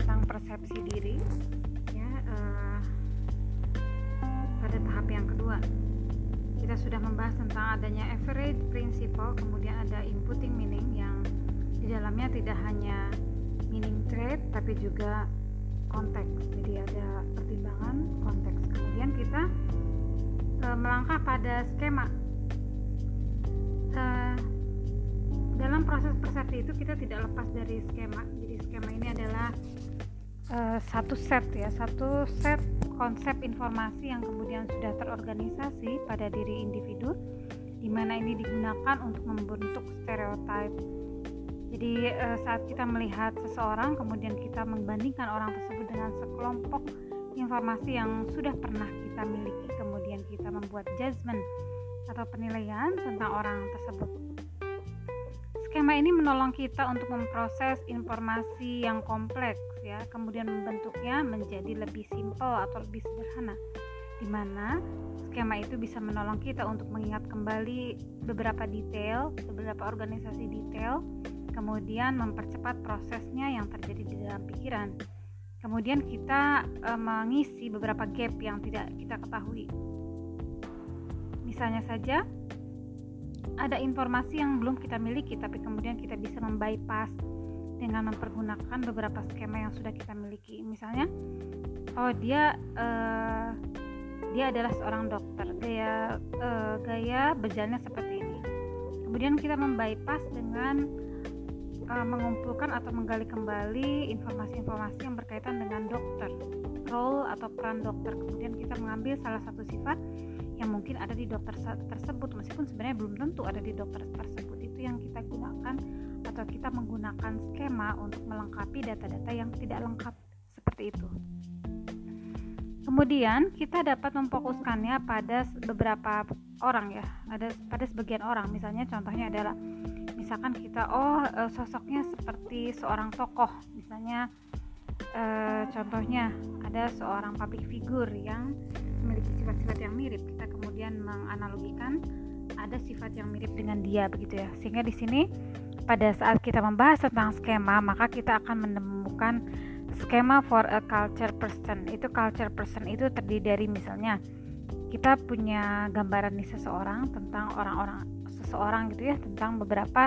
tentang persepsi diri ya uh, pada tahap yang kedua. Kita sudah membahas tentang adanya average principle kemudian ada inputting meaning yang di dalamnya tidak hanya meaning trait tapi juga konteks. Jadi ada pertimbangan konteks. Kemudian kita uh, melangkah pada skema. Uh, dalam proses persepsi itu kita tidak lepas dari skema. Jadi skema ini adalah uh, satu set ya satu set konsep informasi yang kemudian sudah terorganisasi pada diri individu di mana ini digunakan untuk membentuk stereotip jadi uh, saat kita melihat seseorang kemudian kita membandingkan orang tersebut dengan sekelompok informasi yang sudah pernah kita miliki kemudian kita membuat judgement atau penilaian tentang orang tersebut. Skema ini menolong kita untuk memproses informasi yang kompleks ya, kemudian membentuknya menjadi lebih simpel atau lebih sederhana. Di mana skema itu bisa menolong kita untuk mengingat kembali beberapa detail, beberapa organisasi detail, kemudian mempercepat prosesnya yang terjadi di dalam pikiran. Kemudian kita e, mengisi beberapa gap yang tidak kita ketahui. Misalnya saja, ada informasi yang belum kita miliki tapi kemudian kita bisa membypass dengan mempergunakan beberapa skema yang sudah kita miliki. Misalnya oh dia uh, dia adalah seorang dokter gaya uh, gaya berjalannya seperti ini. Kemudian kita membypass dengan uh, mengumpulkan atau menggali kembali informasi-informasi yang berkaitan dengan dokter role atau peran dokter. Kemudian kita mengambil salah satu sifat yang mungkin ada di dokter tersebut meskipun sebenarnya belum tentu ada di dokter tersebut. Itu yang kita gunakan atau kita menggunakan skema untuk melengkapi data-data yang tidak lengkap seperti itu. Kemudian kita dapat memfokuskannya pada beberapa orang ya ada pada sebagian orang. Misalnya contohnya adalah misalkan kita oh eh, sosoknya seperti seorang tokoh. Misalnya eh, contohnya ada seorang public figure yang memiliki sifat-sifat yang mirip. Kita kemudian menganalogikan ada sifat yang mirip dengan dia begitu ya. Sehingga di sini pada saat kita membahas tentang skema maka kita akan menemukan skema for a culture person. Itu culture person itu terdiri dari misalnya kita punya gambaran nih seseorang tentang orang-orang seseorang gitu ya tentang beberapa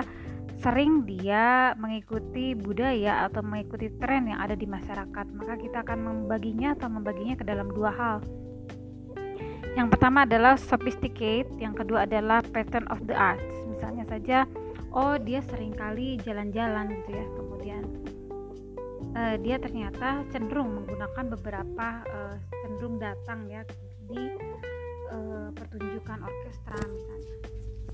sering dia mengikuti budaya atau mengikuti tren yang ada di masyarakat. Maka kita akan membaginya atau membaginya ke dalam dua hal. Yang pertama adalah sophisticate, yang kedua adalah pattern of the arts. Misalnya saja, oh dia sering kali jalan-jalan gitu ya. Kemudian uh, dia ternyata cenderung menggunakan beberapa uh, cenderung datang ya di uh, pertunjukan orkestra misalnya.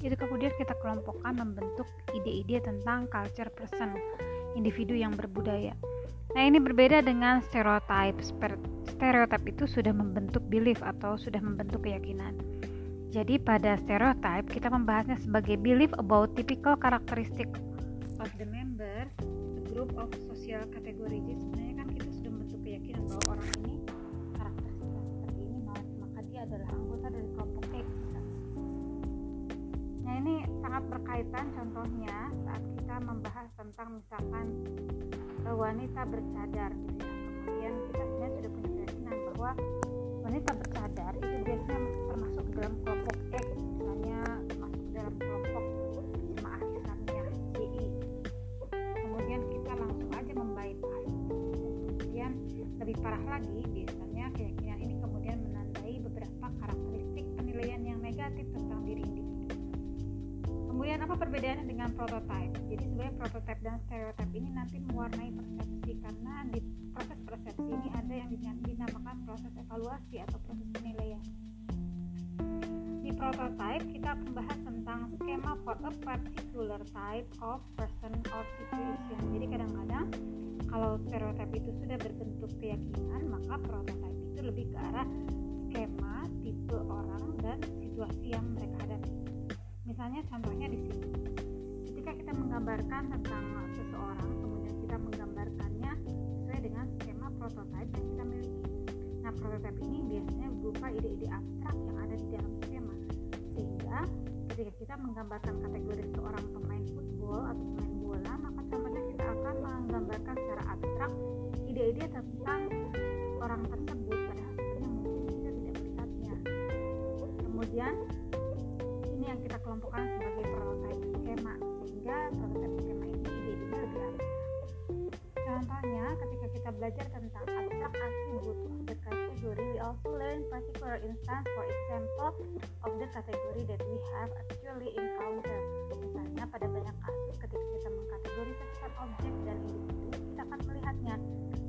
Itu kemudian kita kelompokkan membentuk ide-ide tentang culture person, individu yang berbudaya. Nah, ini berbeda dengan stereotype. Stereotype itu sudah membentuk belief atau sudah membentuk keyakinan. Jadi pada stereotype kita membahasnya sebagai belief about typical characteristic of the member, group of social category. Jadi sebenarnya kan kita sudah membentuk keyakinan bahwa orang ini karakteristiknya seperti ini, maka dia adalah anggota dari kelompok X. Nah ini sangat berkaitan contohnya saat kita membahas tentang misalkan wanita bercadar gitu ya kemudian kita sebenarnya sudah punya keyakinan bahwa wanita bercadar itu biasanya termasuk dalam kelompok kelompok jemaah Islamnya DI kemudian kita langsung aja membypass. Kemudian lebih parah lagi biasanya keyakinan ini kemudian menandai beberapa karakteristik penilaian yang negatif tentang diri individu. Kemudian apa perbedaannya dengan prototype jadi sebenarnya prototype dan stereotype ini nanti mewarnai persepsi karena di proses persepsi ini ada yang dinamakan proses evaluasi atau proses penilaian. Di membahas skema for a particular type of person or situation. Jadi kadang-kadang kalau stereotype itu sudah berbentuk keyakinan maka prototype itu lebih ke arah skema tipe orang dan situasi yang mereka hadapi. Misalnya contohnya di sini. Ketika kita menggambarkan tentang seseorang kemudian kita menggambarkannya sesuai dengan skema prototipe yang kita miliki. Nah prototipe ini biasanya berupa ide-ide abstrak kita menggambarkan kategori seorang pemain football atau pemain bola maka contohnya kita akan menggambarkan secara abstrak ide ide-ide tentang orang tersebut padahal sebenarnya mungkin kita tidak melihatnya. Kemudian ini yang kita kelompokkan sebagai prototype skema sehingga prototype skema ini ide-idenya lebih abstrak. Contohnya ketika kita belajar tentang abstrak the category we also learn particular instance for example of the category that we have actually encountered misalnya pada banyak kasus ketika kita mengkategorisasikan objek dan individu kita akan melihatnya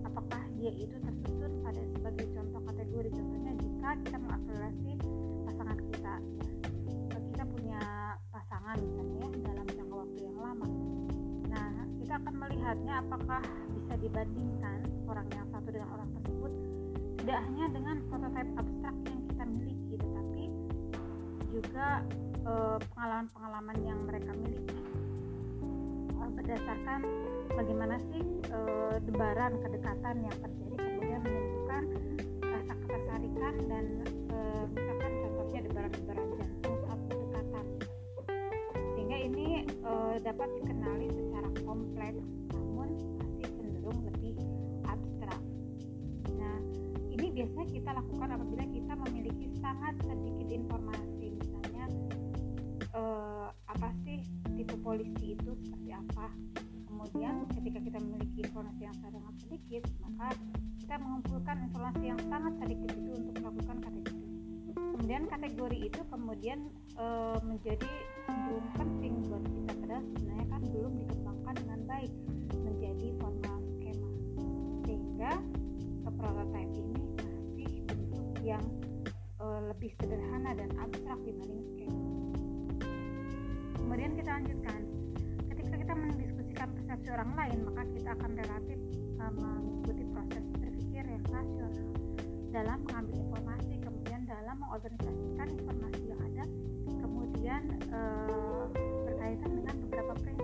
apakah dia itu tersusun pada sebagai contoh kategori. Contohnya jika kita mengakselerasi pasangan kita ya. Kita punya pasangan misalnya ya dalam jangka waktu yang lama. Nah kita akan melihatnya apakah bisa dibandingkan orang yang satu dengan orang tidak hanya dengan prototipe abstrak yang kita miliki tetapi juga eh, pengalaman-pengalaman yang mereka miliki. Eh, berdasarkan bagaimana sih e, debaran kedekatan yang terjadi kemudian menimbulkan rasa ketertarikan dan e, misalkan contohnya debaran-debaran jantung saat berdekatan sehingga ini dapat dikenali secara kompleks biasanya kita lakukan apabila kita memiliki sangat sedikit informasi. Misalnya e, apa sih tipe polisi itu seperti apa? Kemudian ketika kita memiliki informasi yang sangat sedikit maka kita mengumpulkan informasi yang sangat sedikit itu untuk melakukan kategori. Kemudian kategori itu kemudian e, menjadi cenderung penting buat kita padahal sebenarnya lebih sederhana dan abstrak dibanding skema kemudian kita lanjutkan. Ketika kita mendiskusikan persepsi orang lain maka kita akan relatif uh, mengikuti proses berpikir yang rasional dalam mengambil informasi kemudian dalam mengorganisasikan informasi yang ada kemudian uh, berkaitan dengan beberapa prinsip-prinsip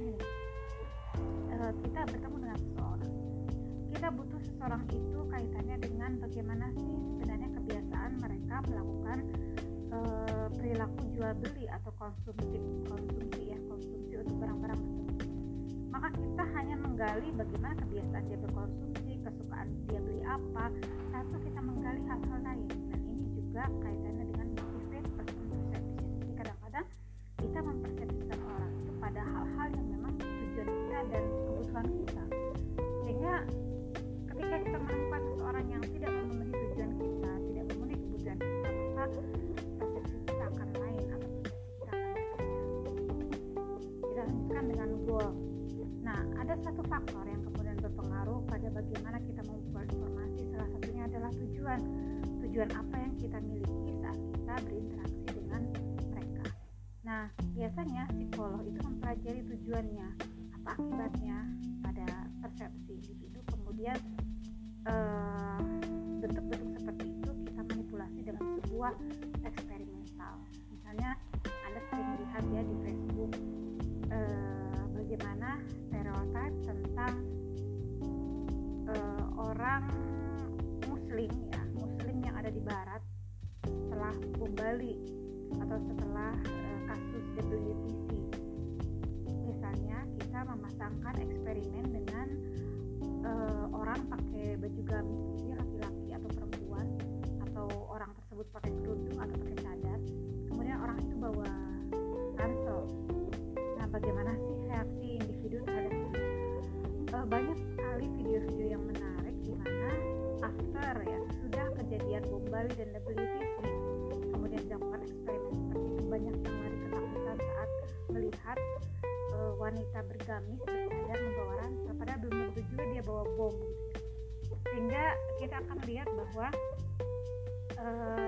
gini. Uh, kita bertemu dengan seseorang. Kita butuh seseorang itu kaitannya dengan bagaimana sih sebenarnya kebiasaan mereka melakukan uh, perilaku jual beli atau konsumsi konsumsi ya konsumsi untuk barang-barang tertentu maka kita hanya menggali bagaimana kebiasaan dia berkonsumsi kesukaan dia beli apa satu kita menggali hal-hal lain. Dan ini juga kaitannya dengan motivate person perception jadi kadang-kadang kita mempersepsikan orang itu pada hal-hal yang kita dan kebutuhan kita. Sehingga ketika kita menemukan seseorang yang tidak memenuhi tujuan kita tidak memenuhi kebutuhan kita maka persepsi kita akan lain atau persepsi kita akan berbeda. Kita lanjutkan dengan goal. Nah ada satu faktor yang kemudian berpengaruh pada bagaimana kita mengumpulkan informasi. Salah satunya adalah tujuan. Tujuan apa yang kita miliki saat kita berinteraksi dengan mereka? Nah biasanya psikolog itu mempelajari tujuannya akibatnya pada persepsi individu. Kemudian eh, bentuk-bentuk uh, seperti itu kita manipulasi dengan sebuah eksperimental. Misalnya anda sering melihat ya di Facebook uh, bagaimana stereotip tentang uh, orang muslim ya muslim yang ada di barat setelah bom atau setelah kasus WTC kita memasangkan eksperimen dengan uh, orang pakai baju gamis ini laki-laki atau perempuan atau orang tersebut pakai kerudung atau pakai uh, wanita bergamis bercadar membawa ransel padahal belum tentu juga dia bawa bom. Sehingga kita akan lihat bahwa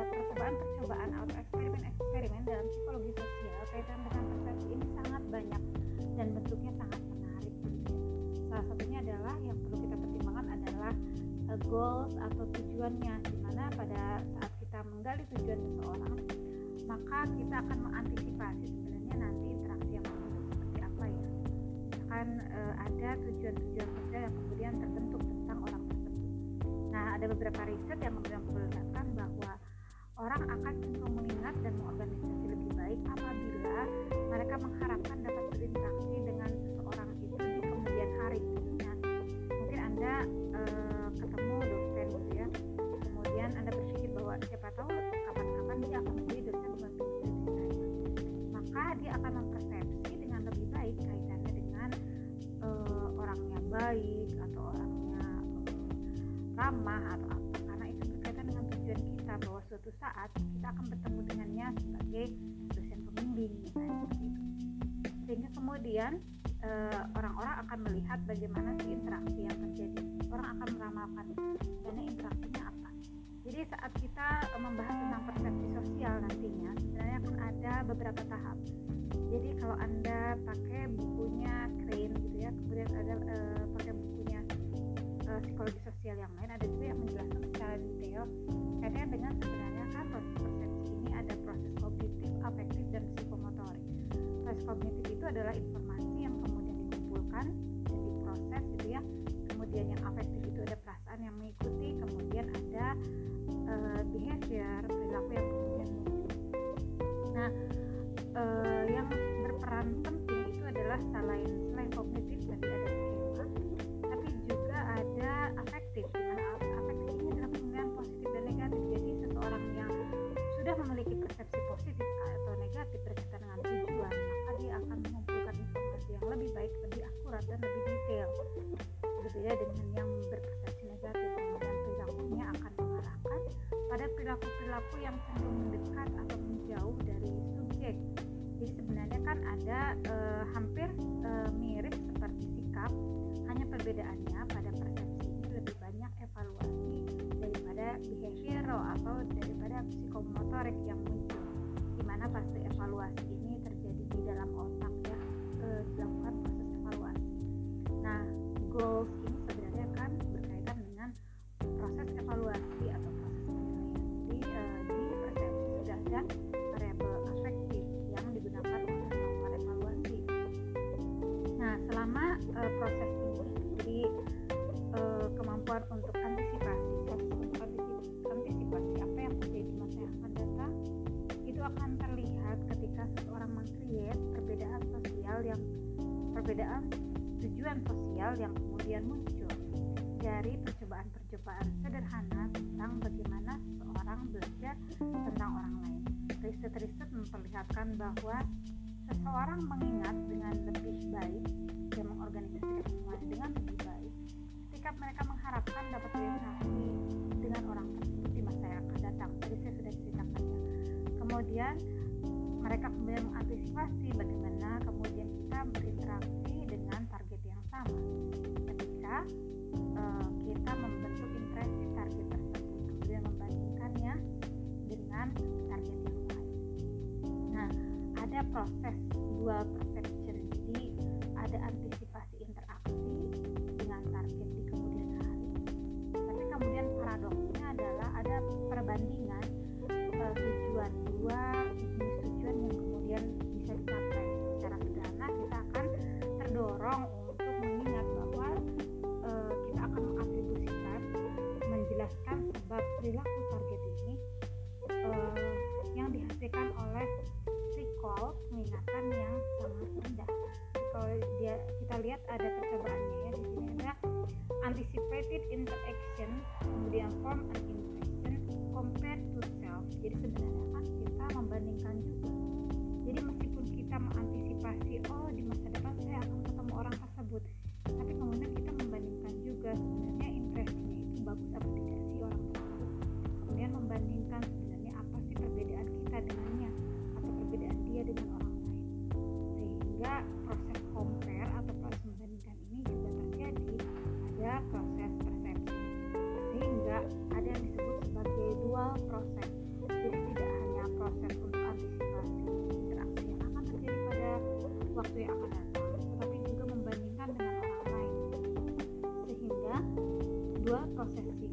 percobaan-percobaan atau eksperimen-eksperimen dalam psikologi sosial kaitan dengan persepsi ini sangat banyak dan bentuknya sangat menarik. Salah satunya adalah yang perlu kita pertimbangkan adalah uh, goals atau tujuannya. Di mana pada saat kita menggali tujuan seseorang maka kita akan mengantisipasi sebenarnya nanti akan e, ada tujuan-tujuan sosial yang kemudian terbentuk tentang orang tersebut. Nah ada beberapa riset yang memperlihatkan bahwa orang akan cenderung mengingat dan mengorganisasi lebih baik apabila mereka mengharapkan bukunya Crane gitu ya. Kemudian ada uh, pakai bukunya uh, psikologi sosial yang lain. Ada juga yang menjelaskan secara detail kaitannya dengan sebenarnya kan proses persepsi ini ada proses kognitif, afektif dan psikomotorik. Proses kognitif itu adalah informasi yang kemudian dikumpulkan dan diproses gitu ya. Kemudian yang afektif itu ada perasaan yang mengikuti kemudian ada uh, behavior perilaku yang kemudian muncul. Nah uh, yang berperan penting adalah selain selain kognitif tadi ada skema tapi juga ada afektif. Afektif ini adalah pemilihan positif dan negatif. Jadi seseorang yang sudah memiliki persepsi positif atau negatif berkaitan dengan tujuan maka dia akan mengumpulkan informasi yang lebih baik lebih akurat dan lebih detail. Berbeda dengan yang berpersepsi negatif kemudian perilakunya akan mengarahkan pada perilaku-perilaku yang cenderung mendekat atau menjauh dari subjek. Jadi sebenarnya kan ada e, psikomotorik yang muncul di mana fase evaluasi ini terjadi di dalam otak ya e, dilakukan proses evaluasi. Nah goals ini sebenarnya kan berkaitan dengan proses evaluasi atau proses penilaian. Jadi e, di persepsi sudah ada variabel afektif yang digunakan untuk melakukan evaluasi. Nah selama e, proses ini jadi e, kemampuan untuk antisipasi perbedaan tujuan sosial yang kemudian muncul dari percobaan-percobaan sederhana tentang bagaimana seseorang belajar tentang orang lain. Riset-riset memperlihatkan bahwa seseorang mengingat dengan lebih baik dan mengorganisasikan semuanya dengan lebih baik ketika mereka mengharapkan dapat berinteraksi dengan orang tersebut di masa yang akan datang. Tadi saya sudah ceritakannya. Kemudian mereka kemudian mengantisipasi bagaimana proses perception dia kita lihat ada percobaannya ya di sini. Ada anticipated interaction kemudian form an impression compared to self. Jadi sebenarnya kan kita membandingkan juga. Jadi meskipun kita mengantisipasi oh di masa depan saya akan ketemu orang tersebut sehingga dua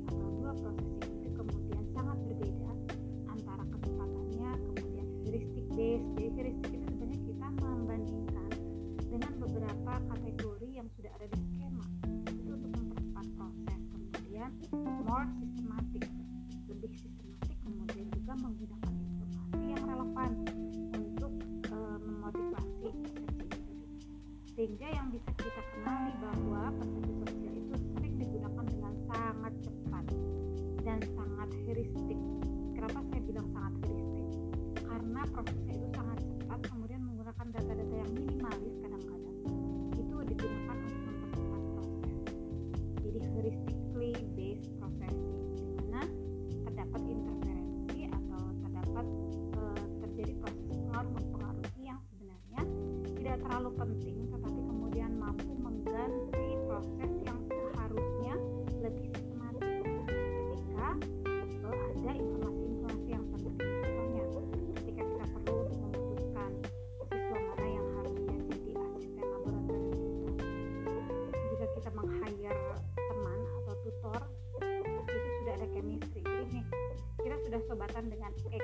sobatan dengan X.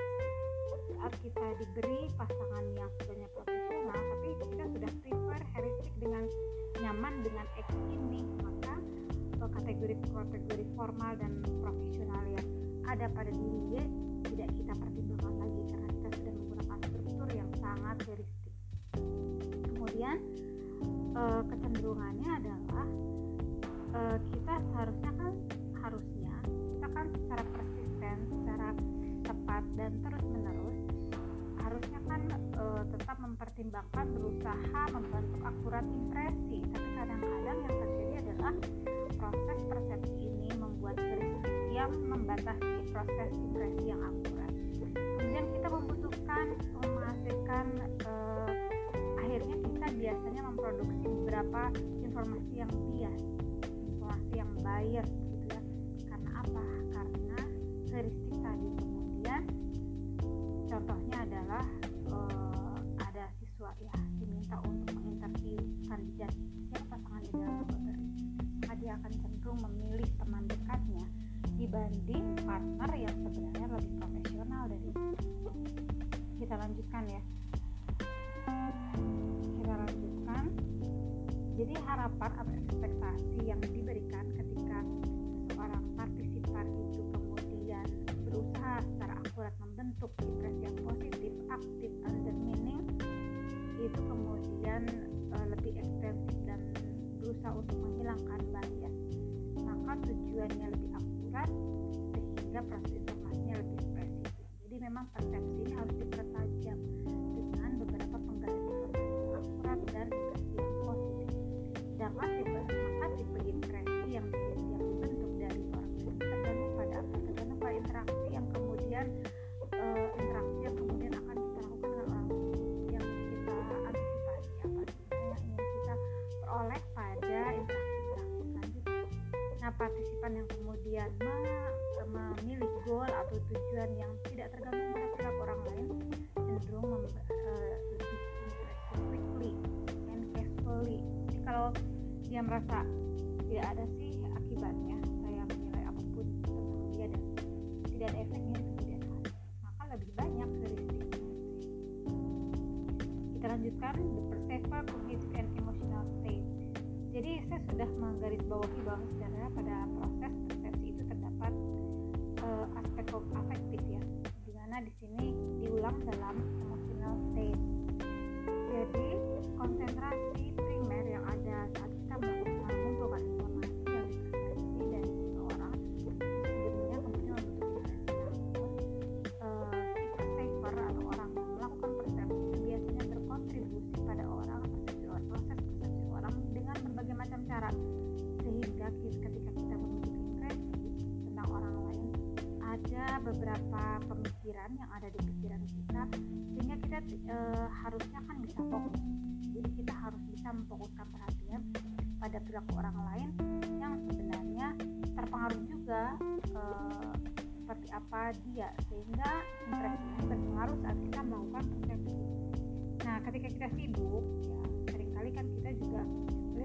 Saat kita diberi pasangan yang sebenarnya profesional tapi kita sudah prefer heuristik dengan nyaman dengan X ini. Maka eh, kategori-kategori formal dan profesional yang ada pada diri Y tidak kita pertimbangkan lagi karena kita sudah menggunakan struktur yang sangat heuristik. Kemudian eh, kecenderungannya adalah eh, kita seharusnya tepat dan terus menerus harusnya kan e, tetap mempertimbangkan berusaha membentuk akurat impresi. Tapi kadang-kadang yang terjadi adalah proses persepsi ini membuat heuristik yang membatasi proses impresi yang akurat. Kemudian kita membutuhkan menghasilkan e, akhirnya kita biasanya memproduksi beberapa informasi yang bias informasi yang bias gitu ya. Karena apa? Karena heuristik tadi contohnya adalah uh, ada siswa ya diminta untuk menginterview kandidat. Siapa pasangan ideal maka dia akan cenderung memilih teman dekatnya dibanding partner yang sebenarnya lebih profesional dari kita lanjutkan ya. Kita lanjutkan. Jadi harapan atau ekspektasi yang diberikan akurat membentuk impresi yang positif, aktif, under meaning itu kemudian e, lebih ekstensif dan berusaha untuk menghilangkan bias maka tujuannya lebih akurat sehingga proses informasinya lebih spesifik. Jadi memang persepsi ini harus dipertajam dia merasa tidak ada sih akibatnya saya menilai apa pun tentang dia dan tidak ada efeknya di kemudian hari maka lebih banyak heuristiknya kita lanjutkan the perceiver cognitive and emotional state. Jadi saya sudah menggarisbawahi bahwa sebenarnya pada proses persepsi itu terdapat uh, aspek afektif ya di mana di sini diulang dalam emotional state. Jadi konsentrasi cara sehingga ketika kita memiliki impresi tentang orang lain ada beberapa pemikiran yang ada di pikiran kita sehingga kita e, harusnya kan bisa fokus. Jadi kita harus bisa memfokuskan perhatian pada perilaku orang lain yang sebenarnya terpengaruh juga e, seperti apa dia sehingga impresi ini berpengaruh saat kita melakukan persepsi. Nah ketika kita sibuk ya sering kali kan kita juga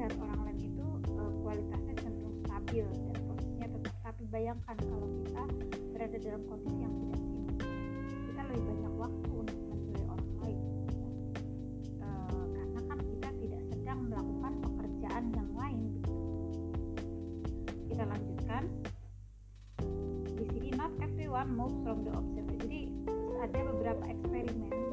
melihat orang lain itu e, kualitasnya cenderung stabil dan posisinya tetap tapi bayangkan kalau kita berada dalam kondisi yang tidak sibuk. Kita lebih banyak waktu untuk menilai orang lain. E, karena kan kita tidak sedang melakukan pekerjaan yang lain kita lanjutkan. Di sini not everyone moves from the observer. Jadi ada beberapa eksperimen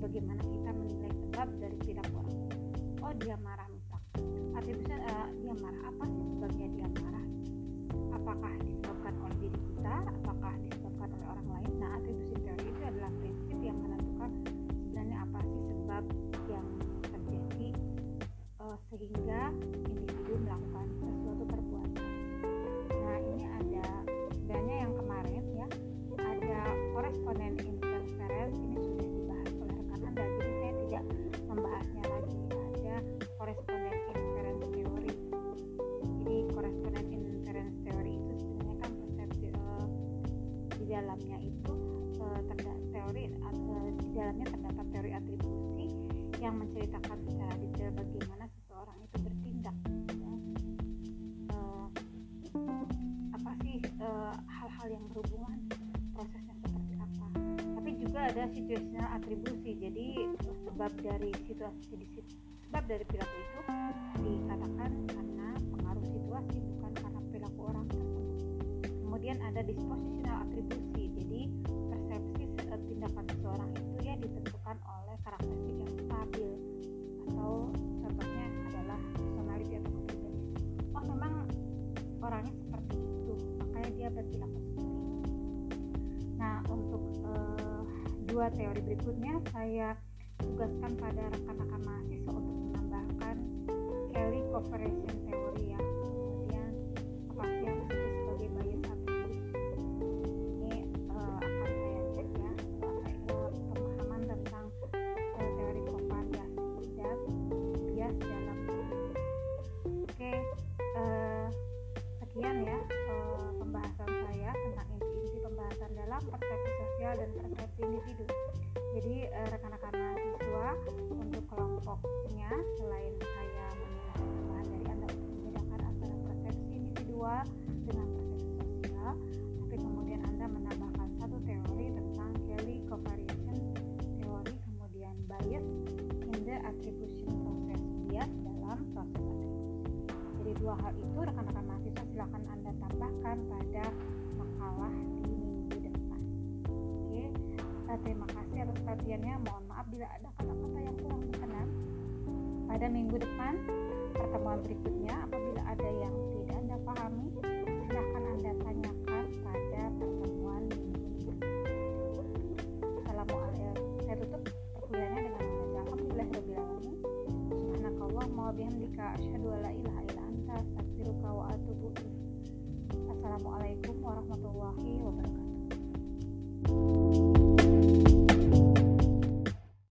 bagaimana kita menilai sebab dari perilaku orang oh dia marah misal. Atribusi uh, dia marah apa sih sebabnya dia marah? Apakah disebabkan oleh diri kita? Apakah disebabkan oleh orang lain? Nah atribusi teori itu adalah prinsip yang menentukan sebenarnya apa sih sebab yang terjadi uh, sehingga individu menceritakan secara detail bagaimana seseorang itu bertindak ya. uh, apa sih hal-hal uh, yang berhubungan prosesnya seperti apa tapi juga ada situational atribusi jadi sebab dari situasi di sebab dari perilaku itu dikatakan karena pengaruh situasi bukan karena perilaku orang kemudian ada dispositional atribusi dua teori berikutnya saya tugaskan pada rekan-rekan mahasiswa untuk menambahkan Kelly Cooperation Theory ya kemudian apa yang persepsi individu jadi rekan-rekan mahasiswa untuk kelompoknya selain saya tambahan dari anda untuk membedakan antara persepsi individual dengan persepsi sosial tapi kemudian anda menambahkan satu teori tentang Kelly covariation teori kemudian bias in the attribution process bias dalam proses atribusi jadi dua hal itu rekan-rekan mahasiswa silakan anda tambahkan pada makalah terima kasih atas perhatiannya. Mohon maaf bila ada kata-kata yang kurang berkenan pada minggu depan pertemuan berikutnya apabila ada yang tidak anda pahami silahkan anda tanyakan pada pertemuan minggu Assalamualaikum. Saya tutup perkuliahannya dengan membaca Alhamdulillahirrahmanirrahim Subhanakallah wa bihamdika asyhadu an la ilaha illa anta astaghfiruka wa Assalamualaikum